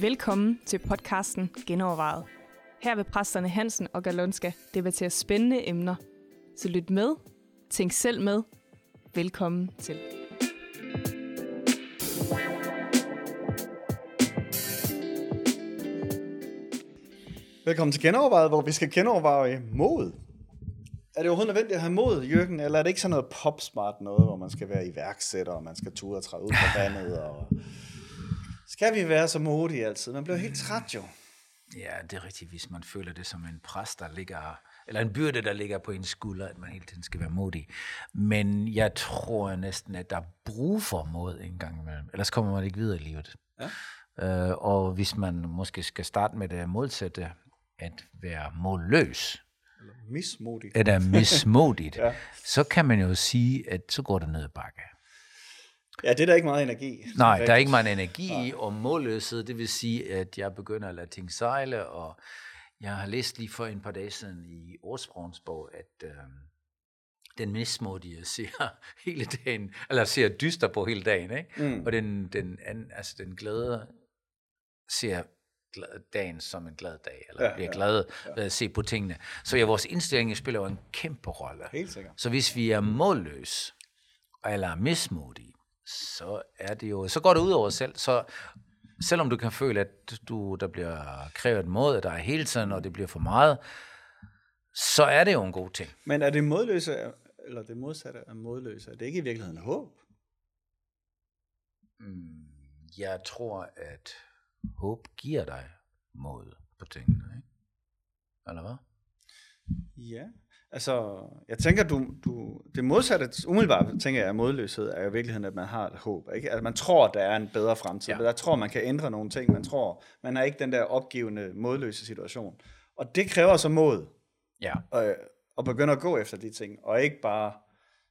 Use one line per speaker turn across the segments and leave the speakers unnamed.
Velkommen til podcasten Genovervejet. Her vil præsterne Hansen og Galonska debattere spændende emner. Så lyt med, tænk selv med. Velkommen til.
Velkommen til Genovervejet, hvor vi skal genoverveje mod. Er det overhovedet nødvendigt at have mod, Jørgen, eller er det ikke sådan noget popsmart noget, hvor man skal være iværksætter, og man skal ture og træde ud på vandet, og skal vi være så modige altid? Man bliver helt træt jo.
Ja, det er rigtigt, hvis man føler det som en præst, der ligger, eller en byrde, der ligger på en skulder, at man hele tiden skal være modig. Men jeg tror næsten, at der er brug for mod en gang imellem. Ellers kommer man ikke videre i livet. Ja. Øh, og hvis man måske skal starte med det modsatte, at være målløs,
Eller mismodig.
eller mismodigt,
Ja.
så kan man jo sige, at så går det ned ad bakke.
Ja, det er der ikke meget energi.
Nej, der er ikke meget energi i, og målløshed, det vil sige, at jeg begynder at lade ting sejle, og jeg har læst lige for en par dage siden i Ordsprogens bog, at øh, den mismodige ser hele dagen, eller ser dyster på hele dagen, ikke?
Mm.
og den, den, an, altså den glæde ser glad- dagen som en glad dag, eller
Ja,
ja, bliver
ja,
glad ved at se på tingene. Så ja, vores indstilling spiller jo en kæmpe rolle.
Helt sikkert.
Så hvis vi er målløs eller mismodige, så er det jo, så går det ud over os selv. Så selvom du kan føle, at du, der bliver krævet mod dig hele tiden, og det bliver for meget, så er det jo en god ting.
Men er det modløse, eller det modsatte af modløse, er det ikke i virkeligheden håb?
Mm, Jeg tror, at håb giver dig mod på tingene, ikke? Eller hvad?
Ja, altså, jeg tænker, du, du, det modsatte, umiddelbart tænker jeg, at modløshed er i virkeligheden, at man har et håb. Ikke? At man tror, der er en bedre fremtid. Ja. Jeg tror, man kan ændre nogle ting. Man tror, man har ikke den der opgivende, modløse situation. Og det kræver så mod
Ja.
at, at begynde at gå efter de ting, og ikke bare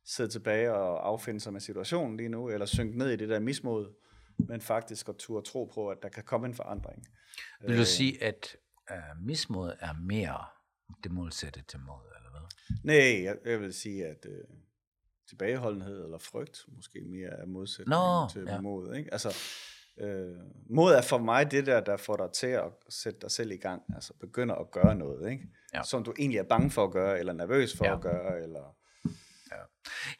sidde tilbage og affinde sig med situationen lige nu, eller synke ned i det der mismod, men faktisk at turde tro på, at der kan komme en forandring.
Vil du sige, at uh, mismod er mere det modsatte til mod, eller hvad?
Nej, jeg, jeg vil sige, at øh, tilbageholdenhed eller frygt måske mere er modsætning
Nå,
til
ja.
mod. Ikke? Altså, øh, mod er for mig det der, der får dig til at sætte dig selv i gang. Altså begynder at gøre noget, ikke?
Ja.
som du egentlig er bange for at gøre, eller nervøs for
Ja.
at gøre. Eller...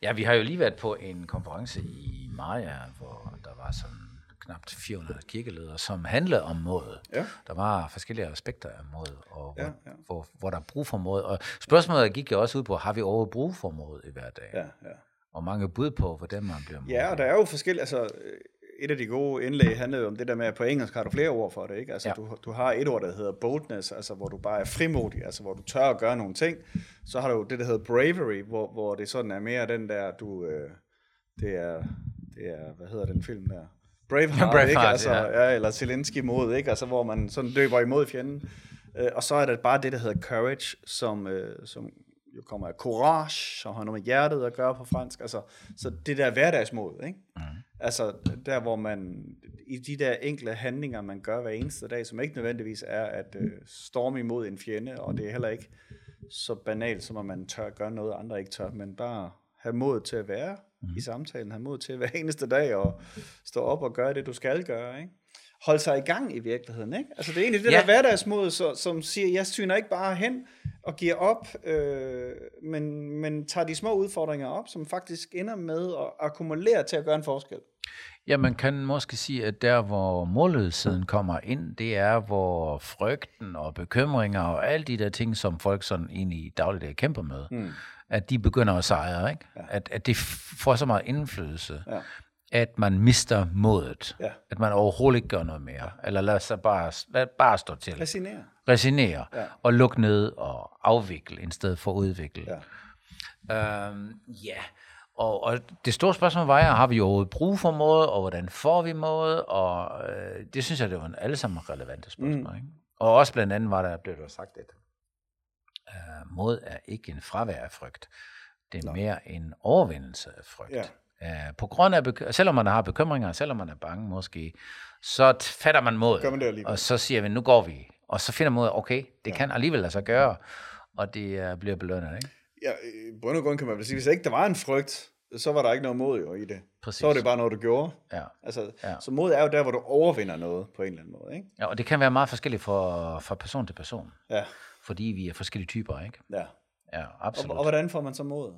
Ja, vi har jo lige været på en konference i Maja, hvor der var sådan knap 400 kirkeledere, som handlede om mod.
Ja.
Der var forskellige aspekter af mod, og hvor,
Ja,
ja,
ja.
ja. Hvor, hvor der er brug for mod. Og spørgsmålet gik jo også ud på, har vi overhovedet brug for mod i hverdagen?
Ja, ja.
Og mange bud på, hvordan man bliver mod.
ja, og der er jo forskellige, altså øh, et af de gode indlæg handler jo om det der med, at på engelsk har du flere ord for det, ikke? Altså ja. Du, du har et ord, der hedder boldness, altså hvor du bare er frimodig, altså hvor du tør at gøre nogle ting. Så har du det, der hedder bravery, hvor, hvor det sådan er mere den der, du, øh, det er, det er, hvad hedder den film der? Braveheart,
Braveheart,
ikke? Altså,
ja.
ja. eller Zelensky mod, ikke? Altså hvor man sådan løber imod fjenden. Øh, og så er der bare det, der hedder courage, som, øh, som jo kommer af courage, og har noget med hjertet at gøre på fransk. Altså, så det der hverdagsmod, ikke? Mm. Altså der, hvor man, i de der enkle handlinger, man gør hver eneste dag, som ikke nødvendigvis er at øh, storme imod en fjende, og det er heller ikke så banalt, som at man tør gøre noget, andre ikke tør, men bare have mod til at være mm. i samtalen, have mod til hver eneste dag, og stå op og gøre det, du skal gøre, ikke? Holde sig i gang i virkeligheden, ikke? Altså det er egentlig det ja. Der hverdagsmod, så, som siger, jeg syner ikke bare hen og giver op, øh, men, men tager de små udfordringer op, som faktisk ender med at akkumulere til at gøre en forskel.
Ja, man kan måske sige, at der, hvor målløsheden kommer ind, det er, hvor frygten og bekymringer og alle de der ting, som folk sådan egentlig i dagligdag kæmper med, mm. at de begynder at sejre, ikke? Ja. At, at det får så meget indflydelse,
Ja.
At man mister modet.
Ja.
At man overhovedet ikke gør noget mere. Ja. Eller lad sig bare, lad bare stå til.
Resignere.
Resignere.
Ja.
Og lukke ned og afvikle, i stedet for at udvikle.
Ja.
Øhm, ja, og, og det store spørgsmål var, har vi overhovedet brug for måde, og hvordan får vi måde, og øh, det synes jeg, det var en alle sammen relevante spørgsmål. Mm. Ikke? Og også blandt andet var der, blev der sagt, at øh, mod er ikke en fravær af frygt. Det er mere en overvindelse af frygt.
Ja.
Øh, på grund af, selvom man har bekymringer, selvom man er bange måske, så fatter man mod,
Gør man det alligevel.
og så siger vi, nu går vi, og så finder man ud af, okay, det ja. kan alligevel sig gøre, og det uh, bliver belønnet, ikke?
Ja, i bund og grund kan man vel sige, hvis ikke der var en frygt, så var der ikke noget mod jo i det.
Præcis.
Så var det bare noget, du gjorde.
Ja.
Altså,
Ja.
Så mod er jo der, hvor du overvinder noget på en eller anden måde. Ikke?
ja, og det kan være meget forskelligt fra, fra person til person,
Ja,
fordi vi er forskellige typer, ikke?
ja.
Ja,
Og,
absolut.
og hvordan får man så mod?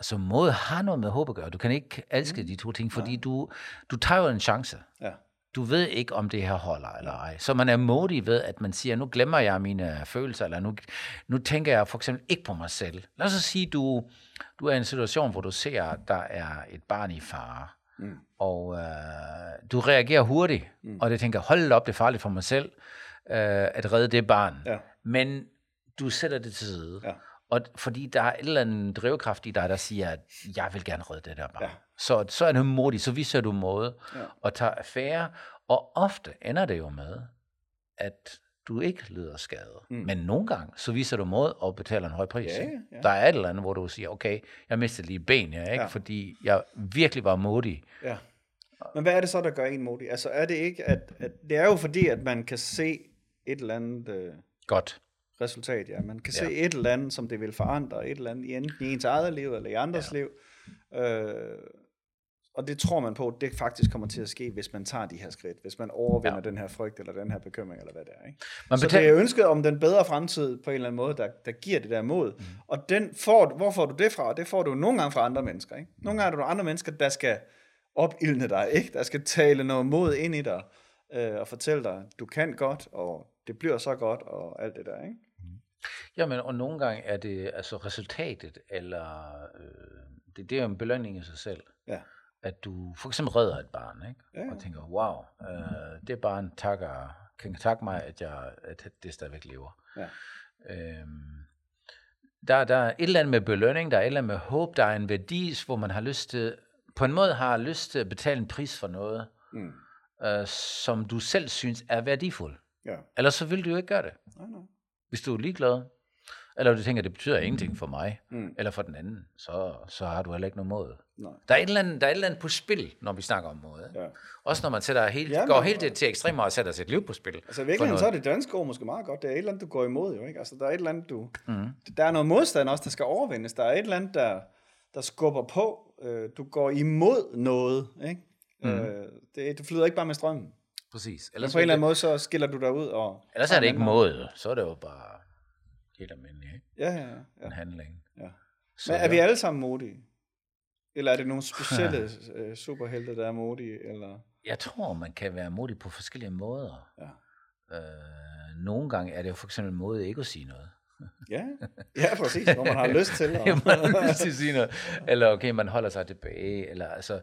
Altså mod har noget med håb at gøre. Du kan ikke elske de to ting, fordi du, du tager jo en chance.
Ja.
Du ved ikke, om det her holder eller ej. Så man er modig ved, at man siger, nu glemmer jeg mine følelser, eller nu, nu tænker jeg for eksempel ikke på mig selv. Lad os sige, du, du er i en situation, hvor du ser, at der er et barn i fare,
Mm.
og øh, du reagerer hurtigt, mm. og det tænker, hold op, det er farligt for mig selv, øh, at redde det barn.
Ja.
Men du sætter det til side.
Ja.
Og fordi der er et eller andet drivkraft i dig, der siger, at jeg vil gerne redde det der barn.
Ja.
Så, så er det modigt, så viser du måde
Ja.
og tager affære. Og ofte ender det jo med, at du ikke lider skade. Mm. Men nogle gange, så viser du måde og betaler en høj pris.
Ja, ja.
Der er et eller andet, hvor du siger, okay, jeg mistede lige ben, ja, ikke?
Ja.
fordi jeg virkelig var modig.
Ja. Men hvad er det så, der gør en modig? Altså er det ikke, at, at det er jo fordi, at man kan se et eller andet øh,
Godt.
Resultat, ja. Man kan
Ja.
se et eller andet, som det vil forandre, et eller andet i enten i ens eget liv eller i andres ja. liv. Øh, og det tror man på, det faktisk kommer til at ske, hvis man tager de her skridt, hvis man overvinder ja. Den her frygt, eller den her bekymring, eller hvad det er. Ikke?
Man
Så det er ønsket om den bedre fremtid på en eller anden måde, der, der giver det der mod. Mm. Og den får, du- hvor får du det fra? Det får du nogle gange fra andre mennesker. Ikke? Nogle gange er nogle andre mennesker, der skal opildne dig, ikke? der skal tale noget mod ind i dig, øh, og fortælle dig, du kan godt, og det bliver så godt, og alt det der. Ikke?
Jamen, og nogle gange er det altså resultatet, eller øh, det, det er jo en belønning i sig selv.
Ja.
At du for eksempel redder et barn, ikke?
Ja, ja.
og tænker, wow, øh, det barn takker, kan takke mig, at, jeg, at det stadigvæk lever.
Ja.
Øhm, der, der er et eller andet med belønning, der er et eller andet med håb, der er en værdi, hvor man har lyst til, på en måde har lyst til at betale en pris for noget,
Mm.
øh, som du selv synes er værdifuld.
Ja.
Ellers så vil du jo ikke gøre det
Nej, nej.
Hvis du er ligeglad, eller du tænker, det betyder ingenting for mig,
Mm.
eller for den anden, så, så har du heller ikke noget måde.
Nej.
Der er, et eller andet, der er et eller andet på spil, når vi snakker om måde.
Ja.
Også når man sætter helt,
Ja,
går
men-
helt til ekstremer og sætter sit liv på spil.
Altså virkeligheden, så er det danske ord måske meget godt. Det er et eller andet, du går imod jo, ikke? Altså der er et eller andet, du... Mm. Der er noget modstand også, der skal overvindes. Der er et eller andet, der, der skubber på. Øh, du går imod noget, ikke? Mm. Øh, det, du flyder ikke bare med strømmen.
Præcis.
Ellers
Ellers,
på en eller anden måde, så skiller du dig ud og...
ellers er det ikke måde, så er det jo bare helt almindeligt, ikke?
Ja, ja, ja.
en handling.
ja.
Så
Men er vi
ja.
alle sammen modige? Eller er det nogle specielle øh, superhelte, der er modige? Eller?
Jeg tror, man kan være modig på forskellige måder.
Ja.
Øh, nogle gange er det jo for eksempel modig ikke at sige noget.
Ja, ja, præcis. Hvor man har lyst til. At...
man har lyst til at sige noget. Eller okay, man holder sig tilbage. Eller altså,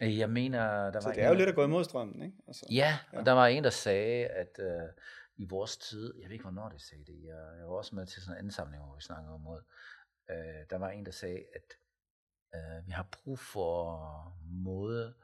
jeg mener, der
Så
var
det er jo lidt at gå imod strømmen, ikke? Altså,
Ja, og der var en, der sagde, at øh, i vores tid, jeg ved ikke, hvornår det sagde det, jeg, jeg var også med til sådan en ansamling, hvor vi snakkede om mod, øh, der var en, der sagde, at øh, vi har brug for måde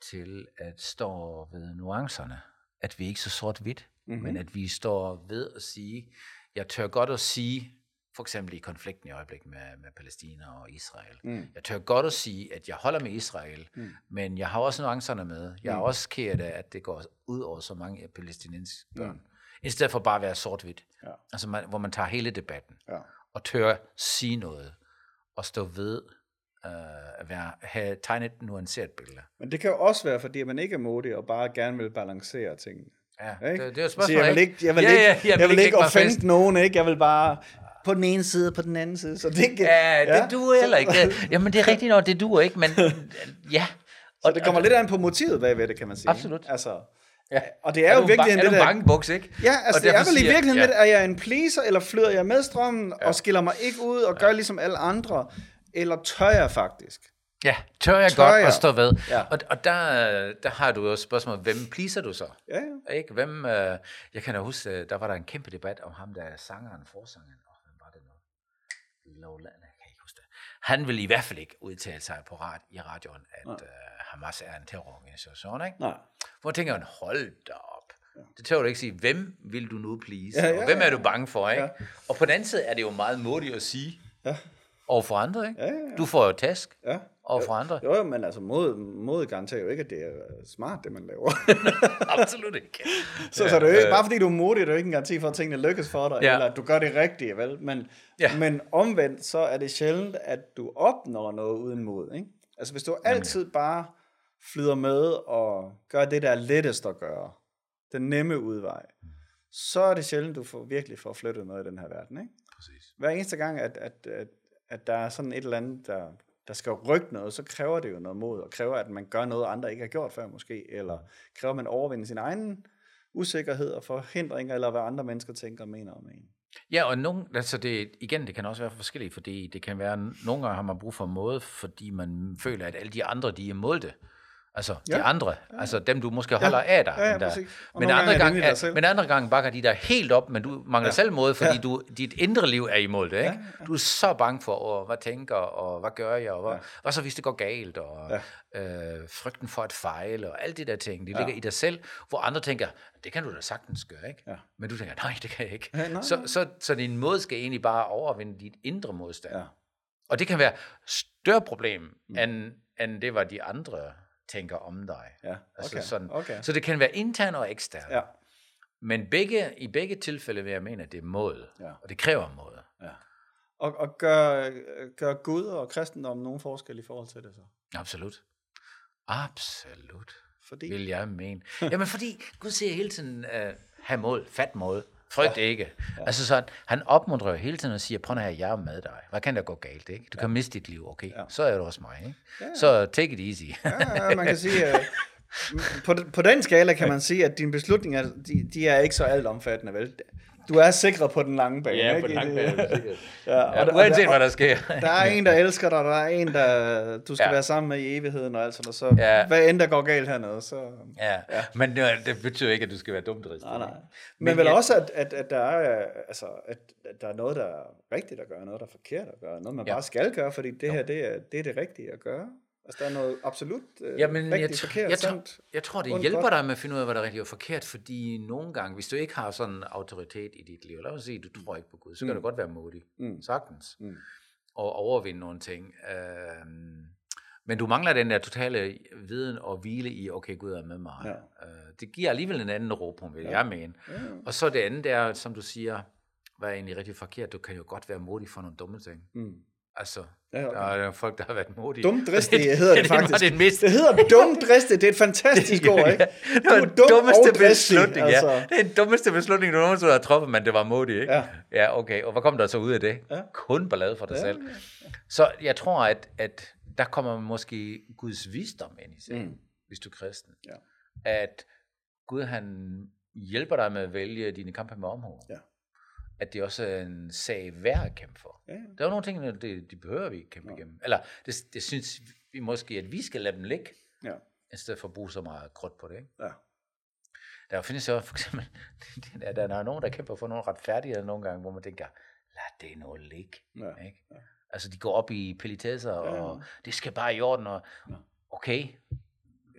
til at stå ved nuancerne. At vi ikke er så sort-hvidt,
Mhm.
mm-hmm. men at vi står ved at sige, jeg tør godt at sige, for eksempel i konflikten i øjeblikket med, med Palæstina og Israel.
Mm.
Jeg tør godt at sige, at jeg holder med Israel, mm. men jeg har også nuancerne med. Jeg er
Mm.
også ked af, at det går ud over så mange palæstinensiske børn. Mm. I stedet for bare at være sort-hvidt.
Ja.
Altså, man, hvor man tager hele debatten
Ja.
og tør sige noget og stå ved øh, at være, have tegnet et nuanceret billede.
Men det kan jo også være, fordi man ikke er modig og bare gerne vil balancere tingene.
Ja,
Ikke?
det, det er jo et
Så
spørgsmål,
jeg vil ikke, jeg vil
ja,
ikke,
ja, jeg,
jeg vil ikke offende nogen, ikke? Jeg vil bare på den ene side og på den anden side. Så det, kan-
Ja, det ja. duer heller ikke. Det, jamen, det er rigtigt nok, det duer ikke, men ja.
Så det kommer lidt an på motivet bagved det, kan man sige.
Absolut.
Altså,
ja.
og det er, jo
du
virkelig
ba-
det
er du
der...
buks, ikke?
Ja, altså
Og
det er vel i virkeligheden
ja.
lidt, er jeg en pleaser, eller flyder jeg med strømmen, ja. og skiller mig ikke ud og gør ligesom alle andre, eller tør jeg faktisk?
Ja, tør jeg
Tør
godt
jeg?
at stå ved.
Ja.
Og, og der, der har du jo et spørgsmål, hvem pleaser du så?
Ja, ja.
Ikke? Hvem, øh, jeg kan da huske, øh, der var der en kæmpe debat om ham, der er sangeren, forsangeren. Åh, hvem var det nu? Lowland, jeg kan ikke huske det. Han vil i hvert fald ikke udtale sig på rad, i radioen, at øh, Hamas er en terrororganisation. Ikke?
Nej.
Hvor tænker man, hold da op. Det tør du ikke sige, hvem vil du nu please?
Ja,
Ja,
ja,
og hvem
ja.
er du bange for? Ikke?
Ja.
Og på den anden side er det jo meget modigt at sige
Ja.
Over for andre. Ikke?
Ja, ja, ja.
Du får jo task,
Ja.
over for andre.
Jo, jo, men altså mod, mod garanterer jo ikke, at det er smart, det man laver.
Absolut ikke.
så, så det er jo ikke, bare fordi du er modig, det er jo ikke en garanti for, at tingene lykkes for dig,
Ja.
eller at du gør det rigtige, vel? Men,
Ja.
men omvendt, så er det sjældent, at du opnår noget uden mod, ikke? Altså hvis du altid bare flyder med og gør det, der er lettest at gøre, den nemme udvej, så er det sjældent, du får, virkelig får flyttet noget i den her verden, ikke?
Præcis.
hver eneste gang, at, at, at, at der er sådan et eller andet, der, der skal rykke noget, så kræver det jo noget mod, og kræver, at man gør noget, andre ikke har gjort før måske, eller kræver, at man overvinder sin egen usikkerhed og forhindringer, eller hvad andre mennesker tænker og mener om en.
Ja, og nogen, altså det, igen, det kan også være forskelligt, fordi det kan være, nogle gange har man brug for måde, fordi man føler, at alle de andre, de er imod det. Altså de
Ja.
andre, altså dem du måske holder af dig.
Ja, ja. Og
Men andre,
er det
gang,
i dig
er, men andre gange bakker de der helt op, men du mangler ja. selv måde, fordi
Ja.
ja. du, dit indre liv er imod det. Ikke?
Ja,
Ja, ja. Du er så bange for, åh, hvad tænker, og hvad gør jeg, og hvad,
Ja.
ja. hvad så hvis det går galt, og ja. øh, frygten for at fejle, og alt det der ting, de
Ja.
ligger i dig selv, hvor andre tænker, det kan du da sagtens gøre, ikke?
Ja.
Men du tænker, nej, det kan jeg ikke.
Ja, nej,
så,
nej.
så, så din måde skal egentlig bare overvinde dit indre modstand.
Ja.
Og det kan være større problem, mm. end, end det, hvad de andre tænker om dig.
Ja,
Altså
okay.
sådan.
okay.
Så det kan være intern og ekstern.
Ja,
Men begge, i begge tilfælde vil jeg mene, at det er mod.
Ja.
Og det kræver mod.
ja. Og, og gør, gør Gud og kristendom nogen forskel i forhold til det så?
Absolut. Absolut.
Fordi,
Vil jeg mene. Jamen fordi Gud siger hele tiden, uh, have mål, fat mål. Frygt ja. ikke. Ja. Altså sådan, han opmuntrer jo hele tiden og siger, prøv nu her, jeg er med dig. Hvad kan der gå galt, ikke? Du kan miste dit liv, okay?
Ja.
Så er du også mig, ikke?
Ja.
Så take it easy.
ja, ja, man kan sige, at på, på den skala kan man sige, at dine beslutninger, de, de er ikke så altomfattende, vel? Du er sikret på den lange bane.
ja,
ikke?
på den lange bane.
Ja, og
Ja,
der-
uanset
og
hvad der sker.
Der er en, der elsker dig, der er en, der du skal ja.
Ja.
være sammen med i evigheden og alt sådan noget. Så ja.
Ja.
hvad end der går galt hernede, så...
Ja, ja. men det, det betyder ikke, at du skal være dumdristig.
Nej, nej.
ikke?
Men, Men vel
jeg-
også, at, at, at, der er, altså, at, at der er noget, der er rigtigt at gøre, noget, der er forkert at gøre, noget, man ja.
Ja.
bare skal gøre, fordi det her, det er, det er det rigtige at gøre. Altså, der er noget absolut øh,
Jamen, jeg,
rigtigt,
tr-
forkert,
jeg, tror,
sandt.
jeg tror, det hjælper
godt.
dig med at finde ud af, hvad der er rigtigt og forkert, fordi nogle gange, hvis du ikke har sådan en autoritet i dit liv, lad os sige, du tror ikke på Gud, så kan
Mm.
du godt være modig,
Mm.
sagtens,
Mm.
og overvinde nogle ting. Øhm, men du mangler den der totale viden og hvile i, okay, Gud er med mig.
Ja.
Øh, det giver alligevel en anden ro på, vil
Ja.
jeg mene.
Ja.
Og så det andet der, som du siger, hvad er egentlig rigtig forkert, du kan jo godt være modig for nogle dumme ting.
Mm.
Altså,
Ja,
der
okay.
er jo folk, der har været modige.
Dumdristige hedder det
det
faktisk.
det mest
Det hedder dumdristig, det er et fantastisk ord, ikke?
det var
er
den
dum
dummeste beslutning,
altså.
ja. Det er den dummeste beslutning, du nogensinde har truffet, men det var modig, ikke?
Ja.
Ja, okay. Og hvad kom der så ud af det?
Ja.
Kun ballade for dig
Ja,
selv. Så jeg tror, at, at der kommer måske Guds visdom ind i sagen,
mm.
hvis du er kristen.
Ja.
At Gud, han hjælper dig med at vælge dine kampe med omhu.
Ja.
At det også er en sag værd at kæmpe for.
Ja, ja.
Der er jo nogle ting, der de, behøver vi ikke kæmpe
Ja.
igennem. Eller det, det synes vi måske, at vi skal lade dem ligge,
Ja.
i stedet for at bruge så meget krudt på det. Ikke?
Ja.
Der findes jo for eksempel, der, der er nogen, der kæmper for nogle retfærdigheder nogle gange, hvor man tænker, lad det nu ligge.
Ja.
Ikke? Altså, de går op i pelitesser,
Ja, ja.
og det skal bare i orden, og
Ja.
okay,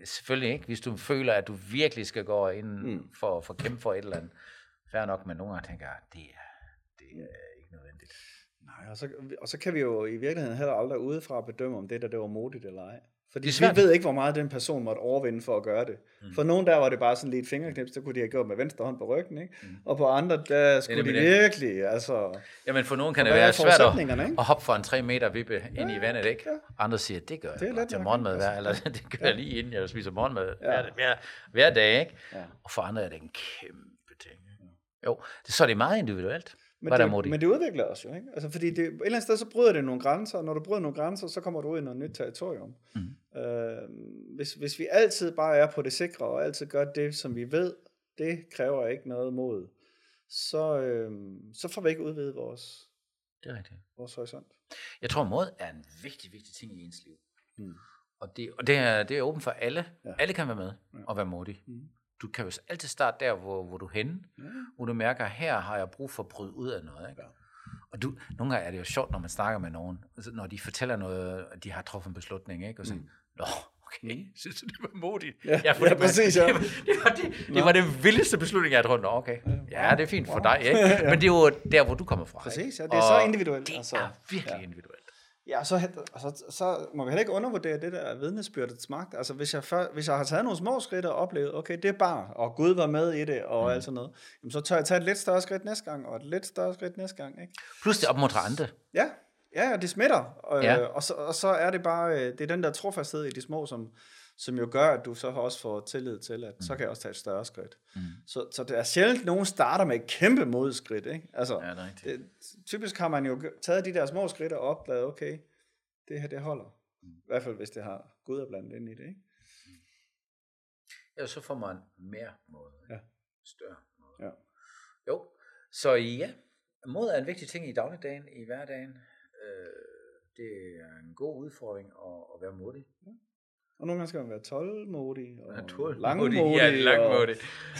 selvfølgelig ikke, hvis du føler, at du virkelig skal gå ind
Mm.
for, for at kæmpe for et eller andet. Fair nok, men nogle gange tænker jeg, det er, det er ikke nødvendigt.
Nej, og så, og så kan vi jo i virkeligheden heller aldrig udefra bedømme, om det der det var modigt eller ej. Fordi
Det
vi ved ikke, hvor meget den person måtte overvinde for at gøre det. Mm. For nogen der var det bare sådan lige et fingerknips, så kunne de have gjort med venstre hånd på ryggen, ikke? Mm. Og på andre, der skulle de
det.
virkelig, altså...
Jamen for nogen kan det være svært at, at hoppe for en 3 meter vippe ind i vandet, ikke?
ja.
Andre siger, det gør
Det
jeg til morgenmad hver, eller det gør jeg lige inden jeg spiser morgenmad
Ja.
hver, hver, hver dag, ikke?
Ja.
Og for andre er det en kæmpe ting. Jo, det, så er det meget individuelt.
Men
Hvad der
det,
modigt.
men det udvikler os jo, ikke? Altså, fordi det, et eller andet sted, så bryder det nogle grænser, og når du bryder nogle grænser, så kommer du ud i noget nyt territorium.
Mhm.
Øh, hvis, hvis vi altid bare er på det sikre, og altid gør det, som vi ved, det kræver ikke noget mod, så, øh, så får vi ikke udvidet vores,
Det er rigtigt.
vores horisont.
Jeg tror, mod er en vigtig, vigtig ting i ens liv.
Mm.
Og det, og det, er, det er åbent for alle.
Ja.
Alle kan være med
Ja.
og være modige.
Mm.
Du kan jo altid starte der, hvor, hvor du er henne,
Ja.
hvor du mærker, her har jeg brug for at bryde ud af noget. Ikke?
Ja.
Og du, nogle gange er det jo sjovt, når man snakker med nogen, altså, når de fortæller noget, at de har truffet en beslutning, ikke? og så, mm. nå, okay, synes du, det var modigt?
Ja,
for
ja,
det
præcis, ja.
Det var, det, var, det, det var den vildeste beslutning, jeg nå, okay, ja, det er fint for dig, ikke? men det er jo der, hvor du kommer fra.
Præcis, ja, det er så
Og
individuelt,
Det
altså.
er virkelig
Ja.
individuelt.
Ja, så, og så, så må vi heller ikke undervurdere det der vidnesbyrdets magt. Altså, hvis jeg, før, hvis jeg har taget nogle små skridt og oplevet, okay, det er bare, og Gud var med i det, og mm. alt sådan noget, jamen, så tør jeg tage et lidt større skridt næste gang, og et lidt større skridt næste gang, ikke?
Plus det opmuntrer andre.
Ja, ja, og det smitter. Og,
Ja.
ja. og, så, og så er det bare, øh, det er den der trofasthed i de små, som, som jo gør, at du så også får tillid til, at mm. så kan jeg også tage et større skridt. Mm. Så, så det er sjældent, at nogen starter med et kæmpe modskridt, ikke? Altså,
Ja, det er
det, typisk har man jo taget de der små skridt og opdaget, okay, det her, det holder. I hvert fald, hvis det har Gud er blandt ind i det, ikke?
Ja, så får man mere måde.
Ja.
Større måde.
Ja.
Jo, så ja, mod er en vigtig ting i dagligdagen, i hverdagen. Øh, det er en god udfordring at, at være modig.
Og nogle gange skal man være tålmodig og
Naturligt.
langmodig.
Ja, langmodig.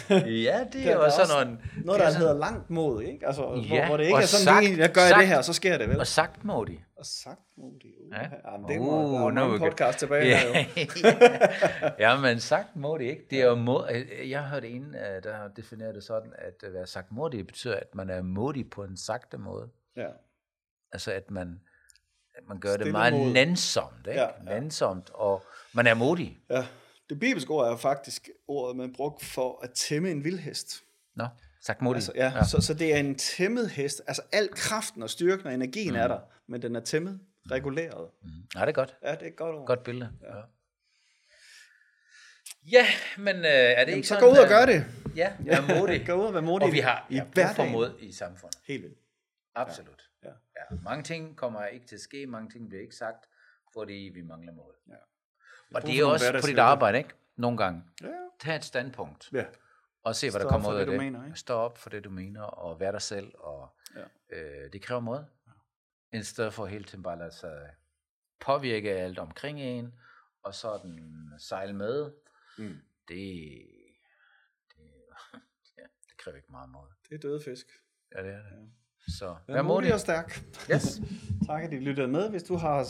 ja, det er
Der- der er
sådan
også
nogle...
Noget,
det
der
er sådan-
hedder langt mod, ikke? Altså, hvor,
Ja,
hvor det ikke
og
er sådan,
sagt-
lige, jeg gør
sagt-
det her, så sker det vel.
Og sagt modig.
Og sagt modig. Uh,
Ja.
ja. Jamen, det må
Uh, nu er godt.
podcast tilbage
Ja,
her jo.
ja, men sagt modig, ikke? Det er jo mod, jeg har hørt en, øh, der har defineret det sådan, at at være sagt modig betyder, at man er modig på en sagte måde.
Ja.
Altså at man, man gør det meget
mod.
nænsomt, ikke?
Ja,
Ja. Nænsomt, og man er modig.
ja. Det bibelske ord er faktisk ordet, man brugt for at tæmme en vildhest.
Nå, sagt modig.
Altså, ja, ja. Så, så det er en tæmmet hest. Altså al kraften og styrken og energien mm. er der, men den er tæmmet, reguleret.
Mm. Ja, det er godt.
Ja, det er et godt ord.
Godt billede. Ja, ja men øh, er det
Jamen,
ikke
så
sådan...
gå ud og
øh,
gør det.
Ja, vær modig.
Gå ud og vær modig
Og vi har
i
ja, brug for mod i samfundet.
Helt vildt.
Absolut.
Ja.
ja. Mange ting kommer ikke til at ske, mange ting bliver ikke sagt, fordi vi mangler mod.
Ja.
Og det er også på dit arbejde, ikke? Nogle gange.
Ja.
Tag et standpunkt,
Ja.
og se, hvad
Stå
der kommer ud af
det, mener, ikke?
Stå op for det, du mener, og vær dig selv. Og,
Ja.
øh, det kræver mod. I stedet for hele tiden bare at lade sig påvirke alt omkring en, og sådan sejle med.
Mm.
Det, det, ja, det kræver ikke meget mod.
Det er døde fisk.
Ja, det er det. Så
Vær
vær
modig og stærk.
Yes.
Tak, at I lyttede med. Hvis du har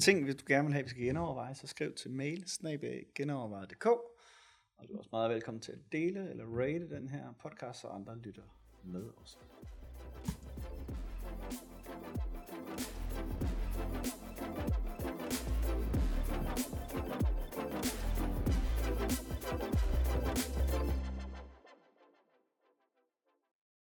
ting, hvis du gerne vil have, vi skal genoverveje, så skriv til mail, genoverveje.dk. Og du er også meget velkommen til at dele eller rate den her podcast, så andre lytter med også.